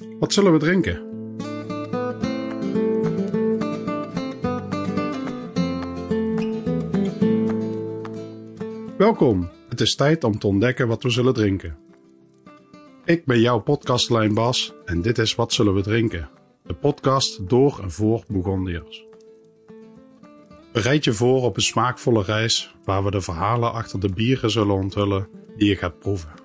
Wat zullen we drinken? Welkom, het is tijd om te ontdekken wat we zullen drinken. Ik ben jouw podcastlijn Bas en dit is Wat zullen we drinken? De podcast door en voor Bourgondiërs. Bereid je voor op een smaakvolle reis waar we de verhalen achter de bieren zullen onthullen die je gaat proeven.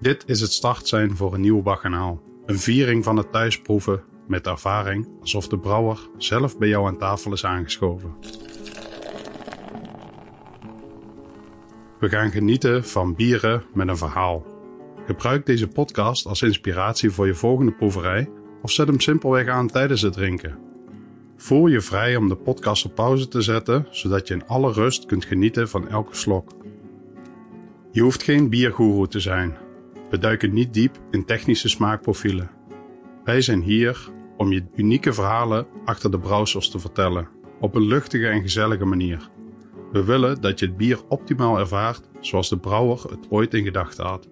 Dit is het startsein voor een nieuw baccanaal. Een viering van het thuisproeven met ervaring alsof de brouwer zelf bij jou aan tafel is aangeschoven. We gaan genieten van bieren met een verhaal. Gebruik deze podcast als inspiratie voor je volgende proeverij of zet hem simpelweg aan tijdens het drinken. Voel je vrij om de podcast op pauze te zetten, zodat je in alle rust kunt genieten van elke slok. Je hoeft geen biergoeroe te zijn. We duiken niet diep in technische smaakprofielen. Wij zijn hier om je unieke verhalen achter de brouwsels te vertellen, op een luchtige en gezellige manier. We willen dat je het bier optimaal ervaart zoals de brouwer het ooit in gedachten had.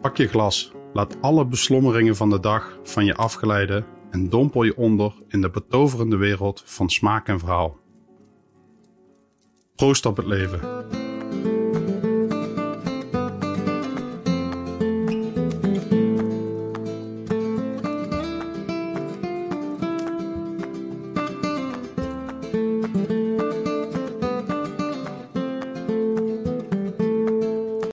Pak je glas, laat alle beslommeringen van de dag van je afglijden en dompel je onder in de betoverende wereld van smaak en verhaal. Proost op het leven.